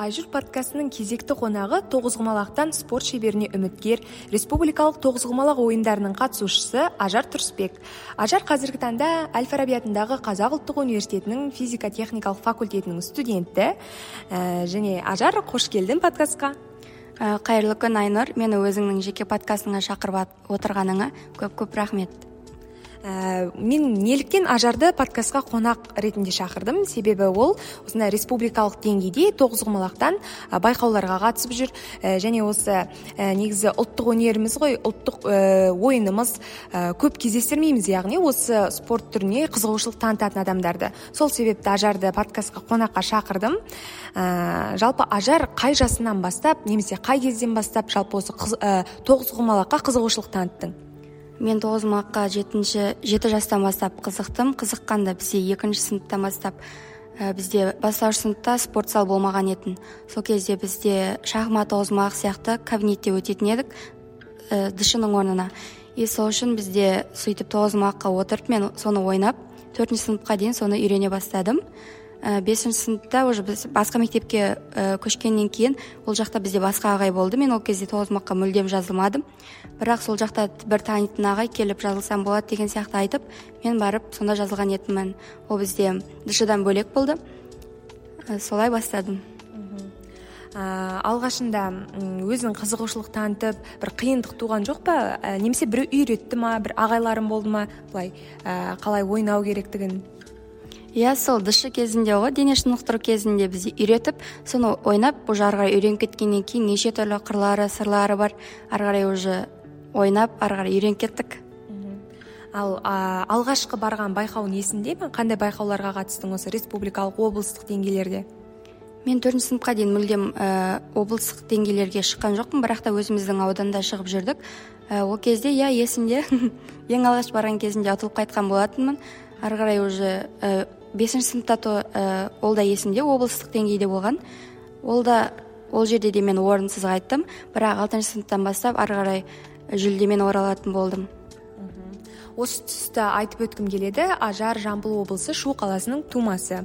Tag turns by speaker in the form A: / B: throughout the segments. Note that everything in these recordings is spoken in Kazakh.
A: айжүр подкастының кезекті қонағы тоғызқұмалақтан спорт шеберіне үміткер республикалық тоғызқұмалақ ойындарының қатысушысы ажар тұрысбек. Ажар қазіргі таңда әл фараби атындағы қазақ ұлттық университетінің физика техникалық факультетінің студенті. Ә, және ажар қош келдің подкастқа.
B: Ә, қайырлы күн айнұр. Мені өзіңнің жеке подкастыңа шақырып отырғаныңа көп көп рахмет.
A: Ә, мен неліктен ажарды подкастқа қонақ ретінде шақырдым. Себебі ол осындай республикалық деңгейде тоғызқұмалақтан байқауларға қатысып жүр. Ә, және осы ә, негізі ұлттық өнеріміз ғой ұлттық ә, ойынымыз ә, көп кездестірмейміз яғни осы спорт түріне қызығушылық танытатын адамдарды. Сол себепті ажарды подкастқа қонаққа шақырдым. Ә, жалпы ажар қай жасынан бастап немесе қай кезден бастап жалпы осы тоғызқұмалаққа қызығушылық таныттың?
B: Мен тоғызқұмалаққа жетінші жеті жастан бастап қызықтым. Қызыққанда бізде екінші сыныптан бастап ә, бізде бастауыш сыныпта спорт зал болмаған етін. Сол кезде бізде шахмат тоғызқұмалақ сияқты кабинетте өтетін едік ә, дшның орнына. И сол үшін бізде сөйтіп тоғызқұмалаққа отырып мен соны ойнап төртінші сыныпқа дейін соны үйрене бастадым. Ә, бесінші сыныпта уже біз басқа мектепке ә, көшкеннен кейін ол жақта бізде басқа ағай болды. Мен ол кезде тоғызқұмалаққа мүлдем жазылмадым. Бірақ сол жақта бір танитын ағай келіп жазылсам болады деген сияқты айтып мен барып сонда жазылған едіммін ол бізде дшдан бөлек болды. Ә, солай бастадым.
A: Ә, алғашында өзің қызығушылық танытып бір қиындық туған жоқ па? Ә, немесе біреу үйретті ма? Бір ағайларың болды ма? Былай ә, қалай ойнау керектігін?
B: Иә сол дш кезінде ғой дене шынықтыру кезінде бізді үйретіп соны ойнап уже ары қарай үйреніп кеткеннен кейін неше түрлі қырлары сырлары бар. Ары қарай уже ойнап ары қарай үйреніп кеттік.
A: Ал а, алғашқы барған байқауың есіңде ме? Қандай байқауларға қатыстың осы республикалық облыстық деңгейлерде?
B: Мен төртінші сыныпқа дейін мүлдем ә, облыстық деңгейлерге шыққан жоқпын бірақ та өзіміздің ауданда шығып жүрдік. Ә, ол кезде иә есімде. Ең алғаш барған кезімде ұтылып қайтқан болатынмын. Ары қарай уже ә, бесінші сыныпта ә, ол да есімде облыстық деңгейде болған. Ол да ол жерде де мен орынсыз қайттым. Бірақ алтыншы сыныптан бастап ары қарай жүлдемен оралатын болдым.
A: Осы тұста айтып өткім келеді ажар жамбыл облысы шу қаласының тумасы.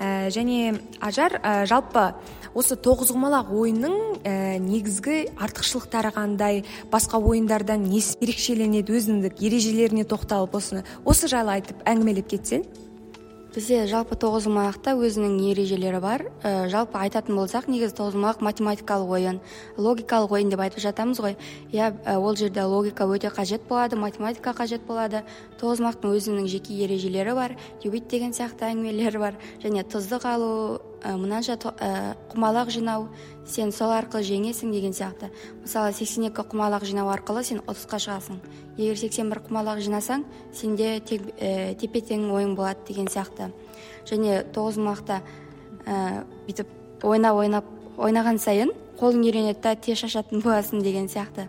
A: Ә, және ажар ә, жалпы осы тоғызқұмалақ ойынның ә, негізгі артықшылықтары қандай? Басқа ойындардан несі ерекшеленеді өзіндік ережелеріне тоқталып осыны осы жайлы айтып әңгімелеп кетсең?
B: Бізде жалпы тоғызқұмалақта өзінің ережелері бар. Ә, жалпы айтатын болсақ негізі тоғызқұмалақ математикалық ойын логикалық ойын деп айтып жатамыз ғой. Иә ә, ол жерде логика өте қажет болады математика қажет болады. Тоғызқұмалақтың өзінің жеке ережелері бар тюбит деген сияқты әңгімелері бар. Және тұздық алу ә, мынанша құмалақ жинау сен сол арқылы жеңесің деген сияқты. Мысалы сексен екі құмалақ жинау арқылы сен ұтысқа шығасың. Егер сексен бір құмалақ жинасаң сенде тек, ә, тепе тең ойын болады деген сияқты. Және тоғызқұмалақта ә, бүйтіп ойнап ойнап ойнаған сайын қолың үйренеді да тез шашатын боласың деген сияқты.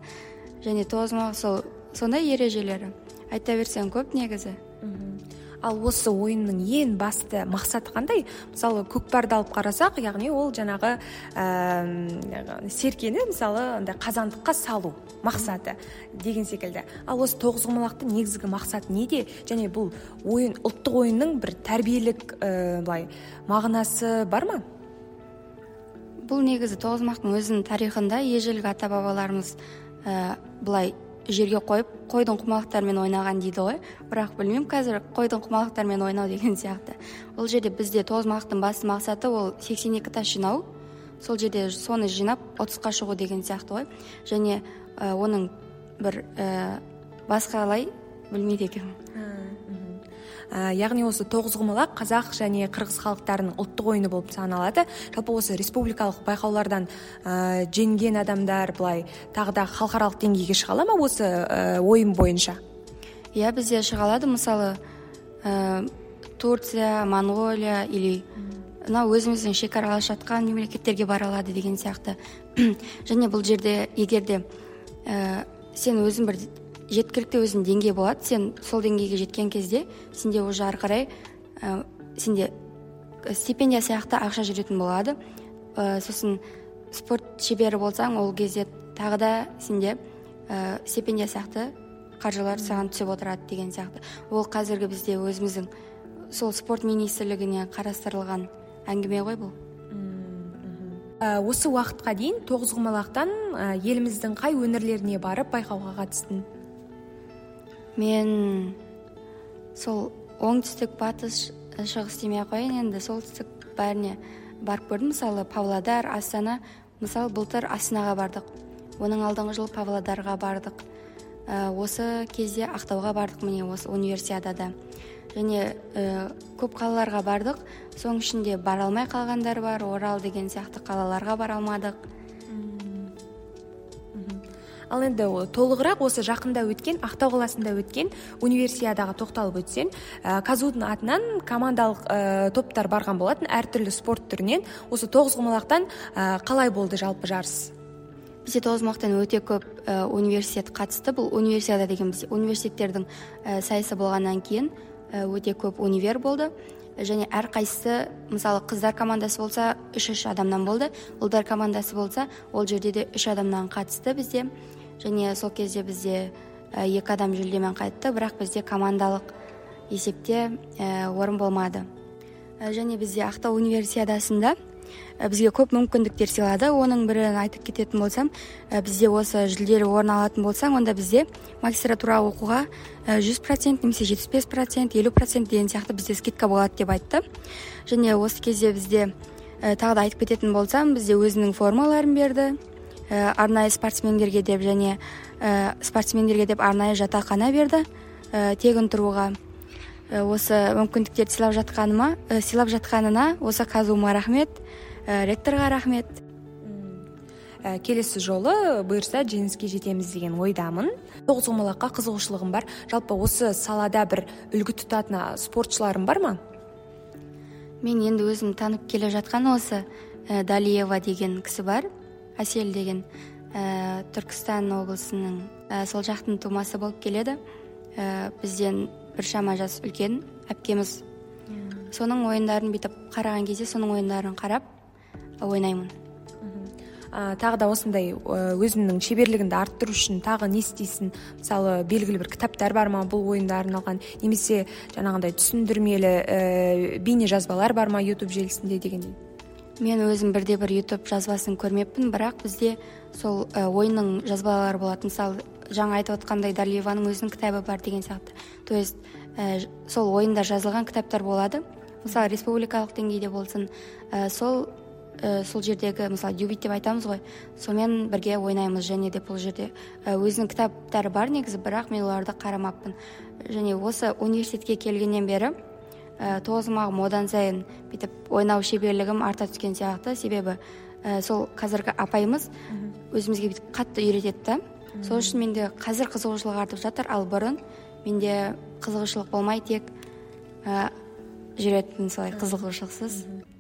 B: Және тоғызқұмалақ сол сондай ережелері. Айта берсең көп негізі.
A: Ал осы ойынның ең басты мақсаты қандай? Мысалы көкпарды алып қарасақ яғни ол жаңағы ә, серкені мысалы андай қазандыққа салу мақсаты деген секілді. Ал осы тоғызқұмалақтың негізгі мақсаты неде? Және бұл ойын ұлттық ойынның бір тәрбиелік ә, былай мағынасы бар ма?
B: Бұл негізі тоғызқұмалақтың өзінің тарихында ежелгі ата бабаларымыз ә, былай жерге қойып қойдың құмалақтарымен ойнаған дейді ғой. Бірақ білмеймін қазір қойдың құмалақтарымен ойнау деген сияқты. Ол жерде бізде тоғызқұмалақтың басты мақсаты ол сексен екі тас жинау. Сол жерде соны жинап ұтысқа шығу деген сияқты ғой. Және ә, оның бір ә, басқалай білмейді екенмін.
A: Ә, яғни осы тоғызқұмалақ қазақ және қырғыз халықтарының ұлттық ойыны болып саналады. Жалпы осы республикалық байқаулардан ә, жеңген адамдар былай тағы да халықаралық деңгейге шыға ала ма осы ә, ойын бойынша?
B: Иә бізде шыға алады. Мысалы ә, турция моңғолия или мынау өзіміздің шекаралас жатқан мемлекеттерге бара алады деген сияқты. Және бұл жерде егерде ә, сен өзің бір жеткілікті өзің деңгей болады. Сен сол деңгейге жеткен кезде сенде уже ары қарай ә, сенде стипендия сияқты ақша жүретін болады. Ә, сосын спорт шебері болсаң ол кезде тағы да сенде ә, стипендия сияқты қаржылар саған түсіп отырады деген сияқты. Ол қазіргі бізде өзіміздің сол спорт министрлігіне қарастырылған әңгіме ғой бұл.
A: Осы уақытқа дейін тоғызқұмалақтан еліміздің қай өңірлеріне барып байқауға қатыстың?
B: Мен сол оңтүстік батыс шығыс демей ақ қояйын енді. Солтүстік бәріне барып көрдім. Мысалы павлодар астана мысалы былтыр астанаға бардық. Оның алдыңғы жылы павлодарға бардық. Осы кезде ақтауға бардық міне осы универсиадада. Және ә, көп қалаларға бардық. Соның ішінде бара алмай қалғандар бар орал деген сияқты қалаларға бара алмадық.
A: Ал енді толығырақ осы жақында өткен ақтау қаласында өткен универсиадаға тоқталып өтсең ә, казудың атынан командалық ә, топтар барған болатын әртүрлі спорт түрінен осы тоғызқұмалақтан ә, қалай болды жалпы жарыс?
B: Бізде тоғызқұмалақтан өте көп ә, университет қатысты. Бұл универсиада деген бізде университеттердің ә, сайысы болғаннан кейін Э, өте көп универ болды. Және әрқайсысы мысалы қыздар командасы болса үш үш адамнан болды. Ұлдар командасы болса ол жерде де үш адамнан қатысты бізде. Және сол кезде бізде екі адам жүлдемен қайтты бірақ бізде командалық есепте орын болмады. Және бізде ақтау универсиадасында бізге көп мүмкіндіктер сыйлады. Оның бірін айтып кететін болсам бізде осы жүлделі орын алатын болсаң онда бізде магистратура оқуға жүз процент немесе жетпіс бес процент елу процент деген сияқты бізде скидка болады деп айтты. Және осы кезде бізде тағы да айтып кететін болсам бізде өзінің формаларын берді. Арнайы спортсмендерге деп және ә, спортсмендерге деп арнайы жатақхана берді. Ә, тегін тұруға. Осы мүмкіндіктерді сыйлап жатқаныма сыйлап жатқанына осы казума рахмет ә, ректорға рахмет.
A: Ә, келесі жолы бұйырса жеңіске жетеміз деген ойдамын. Тоғызқұмалаққа қызығушылығым бар. Жалпы осы салада бір үлгі тұтатын спортшыларың бар ма?
B: Мен енді өзім танып келе жатқан осы ә, далиева деген кісі бар. Әсел деген ә, түркістан облысының ә, сол жақтың тумасы болып келеді. Ә, бізден біршама жас үлкен әпкеміз. Соның ойындарын бүйтіп қараған кезде соның ойындарын қарап ойнаймын.
A: Ә, тағы да осындай өзімнің шеберлігімді арттыру үшін тағы не істейсің? Мысалы белгілі бір кітаптар бар ма бұл ойынға арналған немесе жаңағындай түсіндірмелі ә, бейне жазбалар бар ма ютуб желісінде дегендей?
B: Мен өзім бірде бір ютуб жазбасын көрмеппін бірақ бізде сол ә, ойынның жазбалары болады. Мысалы жаңа айтып отқандай дарливаның өзінің кітабы бар деген сияқты. То есть ә, сол ойында жазылған кітаптар болады. Мысалы республикалық деңгейде болсын ә, сол ә, сол жердегі мысалы дюбит деп айтамыз ғой сонымен бірге ойнаймыз. Және де бұл жерде өзінің кітаптары бар негізі бірақ мен оларды қарамаппын. Және осы университетке келгеннен бері ә, тоғызқұмалағым одан сайын бүйтіп ойнау шеберлігім арта түскен сияқты. Себебі ә, сол қазіргі апайымыз өзімізге бүйтіп қатты үйретеді да. Сол үшін менде қазір қызығушылық артып жатыр. Ал бұрын менде қызығушылық болмай тек ә, жүретін солай қызығушылықсыз.
A: Э,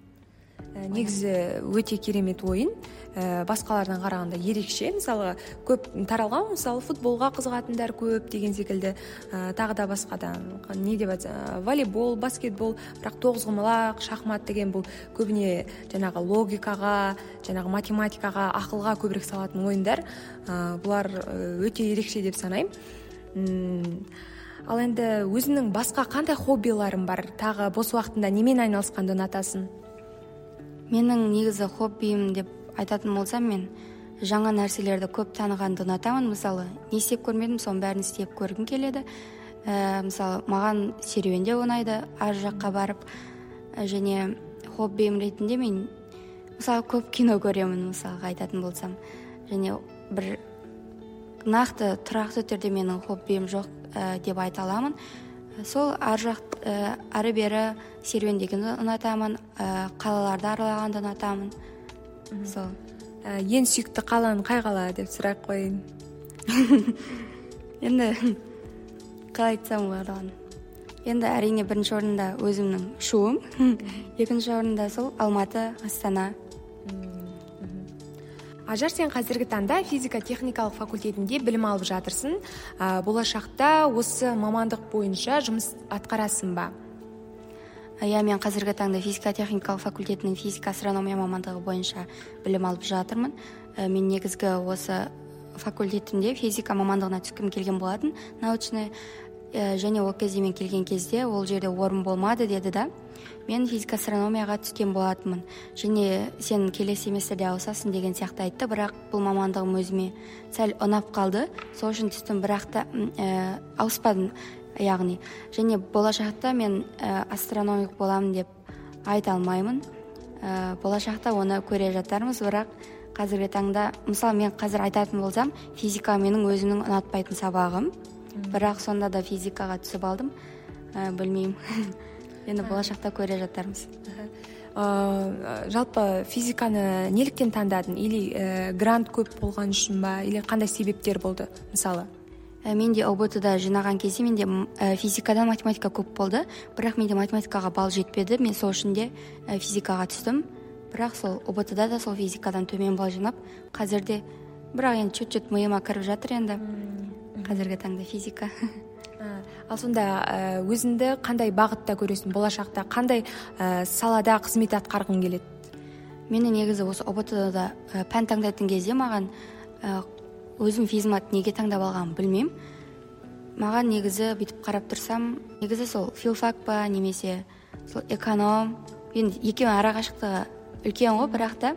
A: негізі өте керемет ойын. Ә, басқалардан қарағанда ерекше. Мысалы көп таралған мысалы футболға қызығатындар көп деген секілді. Ә, тағы да басқа да не деп айтса волейбол баскетбол бірақ тоғызқұмалақ шахмат деген бұл көбіне жаңағы логикаға жаңағы математикаға ақылға көбірек салатын ойындар. Ә, бұлар өте ерекше деп санаймын. Ал енді өзіңнің басқа қандай хоббиларың бар? Тағы бос уақытында немен айналысқанды ұнатасың?
B: Менің негізі хоббиім деп айтатын болсам мен жаңа нәрселерді көп танығанды ұнатамын мысалы не істеп көрмедім соның бәрін істеп көргім келеді. Ә, мысалы маған серуендеу ұнайды ар жаққа барып. Ә, және хоббиім ретінде мен мысалы көп кино көремін мысалға айтатын болсам. Және бір нақты тұрақты түрде менің хоббиім жоқ ә, деп айта аламын. Сол ар жақ ә, ары бері серуендегенді ұнатамын ә, қалаларды аралағанды ұнатамын. Сол.
A: Ә, ең сүйікті қалаң қай қала деп сұрақ қояйын?
B: Енді қалай айтсам болады енді әрине бірінші орында өзімнің шуым. Екінші орында сол алматы астана.
A: Ажар сен қазіргі таңда физика техникалық факультетінде білім алып жатырсың. Ә, болашақта осы мамандық бойынша жұмыс атқарасың ба?
B: Иә мен қазіргі таңда физика техникалық факультетінің физика астрономия мамандығы бойынша білім алып жатырмын. Ә, мен негізгі осы факультетінде физика мамандығына түскім келген болатын научный ә, және ол кезде мен келген кезде ол жерде орын болмады деді да. Мен физика астрономияға түскен болатынмын. Және сен келесі семестрде ауысасың деген сияқты айтты бірақ бұл мамандығым өзіме сәл ұнап қалды. Сол үшін түстім бірақ та ә, ауыспадым яғни. Және болашақта мен ә, астрономик боламын деп айта алмаймын. Ә, болашақта оны көре жатармыз бірақ қазіргі таңда мысалы мен қазір айтатын болсам физика менің өзімнің ұнатпайтын сабағым. Бірақ сонда да физикаға түсіп алдым. Ә, білмеймін. енді болашақта көре жатармыз.
A: Ә, жалпы физиканы неліктен таңдадың? Или ә, грант көп болған үшін ба? Или қандай себептер болды мысалы?
B: Ә, менде ұбт да жинаған кезде менде ә, физикадан математика көп болды. Бірақ менде математикаға балл жетпеді. Мен сол үшін де ә, физикаға түстім. Бірақ сол ұбт да да сол физикадан төмен балл жинап қазірде бірақ енді чуть чуть миыма кіріп жатыр енді. Қазіргі таңда физика.
A: ал сонда өзіңді қандай бағытта көресің? Болашақта қандай ә, салада қызмет атқарғың келеді?
B: Мені негізі осы ұбт да пән таңдайтын кезде маған ә, өзім физмат неге таңдап алғанымды білмеймін. Маған негізі бүйтіп қарап тұрсам негізі сол филфак па немесе сол эконом. Енді екеуінің арақашықтығы үлкен ғой бірақ та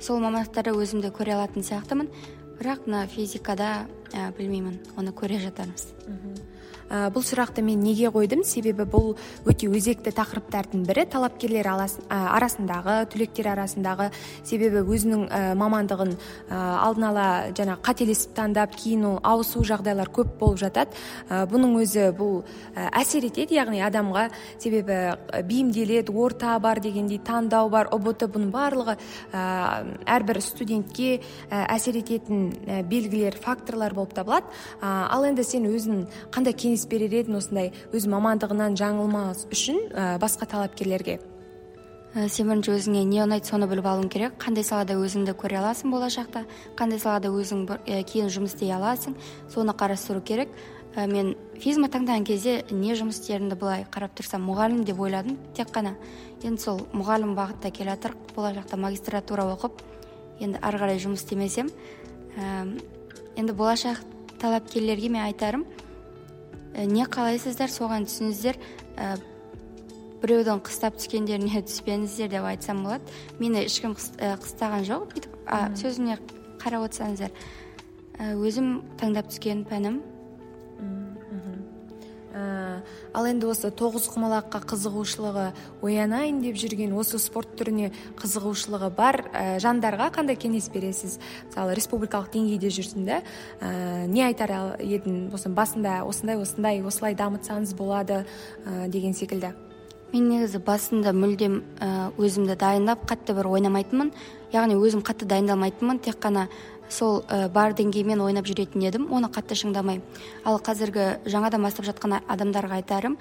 B: сол мамандықтарда өзімді көре алатын сияқтымын. Бірақ мына физикада ә, білмеймін оны көре жатармыз.
A: Ә, бұл сұрақты мен неге қойдым? Себебі бұл өте өзекті тақырыптардың бірі. Талапкерлер арасындағы түлектер арасындағы себебі өзінің ә, мамандығын ә, алдын ала жаңа қателесіп таңдап кейін ол ауысу жағдайлар көп болып жатады. Ә, бұның өзі бұл әсер етеді. Яғни адамға себебі бейімделеді орта бар дегендей таңдау бар ұбт бұның барлығы әрбір студентке әсер ететін белгілер факторлар болып табылады. Ал енді сен өзің қандай кеңес берер едің осындай өз мамандығынан жаңылмас үшін ә, басқа талапкерлерге.
B: Ә, сен бірінші өзіңе не ұнайды соны біліп алуың керек. Қандай салада өзіңді көре аласың болашақта қандай салада өзің ә, кейін жұмыс істей аласың соны қарастыру керек. Ә, мен физма таңдаған кезде не жұмыс істерімді былай қарап тұрсам мұғалім деп ойладым тек қана. Енді сол мұғалім бағытта келе жатыр болашақта магистратура оқып енді ары қарай жұмыс істемесем ә, енді болашақ талапкерлерге мен айтарым не қалайсыздар соған түсіңіздер ә, біреудің қыстап түскендеріне түспеңіздер деп айтсам болады. Мені ешкім э, қыстаған жоқ. Бүйтіп а, сөзіме қарап отырсаңыздар. Өзім таңдап түскен пәнім.
A: Ал енді осы тоғызқұмалаққа қызығушылығы оянайын деп жүрген осы спорт түріне қызығушылығы бар ә, жандарға қандай кеңес бересіз? Мысалы республикалық деңгейде жүрсің да ә, не айтар едің осы басында осындай осындай осылай дамытсаңыз болады ә, деген секілді.
B: Мен негізі басында мүлдем ә, өзімді дайындап қатты бір ойнамайтынмын. Яғни өзім қатты дайындалмайтынмын. Тек қана сол ә, бар деңгеймен ойнап жүретін едім. Оны қатты шыңдамай ал қазіргі жаңадан бастап жатқан адамдарға айтарым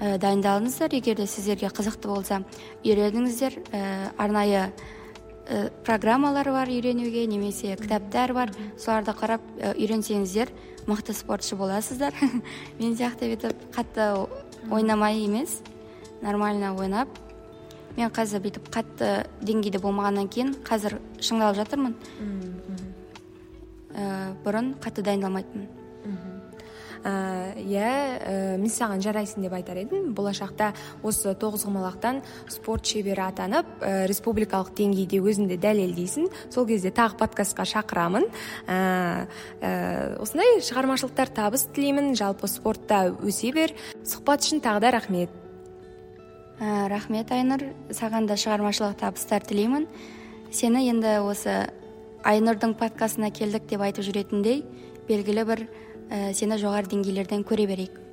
B: ә, дайындалыңыздар. Егер де сіздерге қызықты болса үйреніңіздер. Ә, арнайы ә, программалар бар үйренуге немесе кітаптар бар. Соларды қарап үйренсеңіздер мықты спортшы боласыздар. Мен сияқты бүйтіп қатты ойнамай емес нормально ойнап мен қазір бүйтіп қатты деңгейде болмағаннан кейін қазір шыңдалып жатырмын. Ә, бұрын қатты дайындалмайтынмын
A: иә ә, мен саған жарайсың деп айтар едім. Болашақта осы тоғызқұмалақтан спорт шебері атанып ә, республикалық деңгейде өзіңді дәлелдейсің. Сол кезде тағы подкастқа шақырамын. Ә, ә, осындай шығармашылықтар табыс тілеймін. Жалпы спортта өсе бер. Сұхбат үшін тағы да рахмет.
B: Ә, рахмет айнұр. Саған да шығармашылық табыстар тілеймін. Сені енді осы айнұрдың подкастына келдік деп айтып жүретіндей белгілі бір ә, сені жоғары деңгейлерден көре берейік.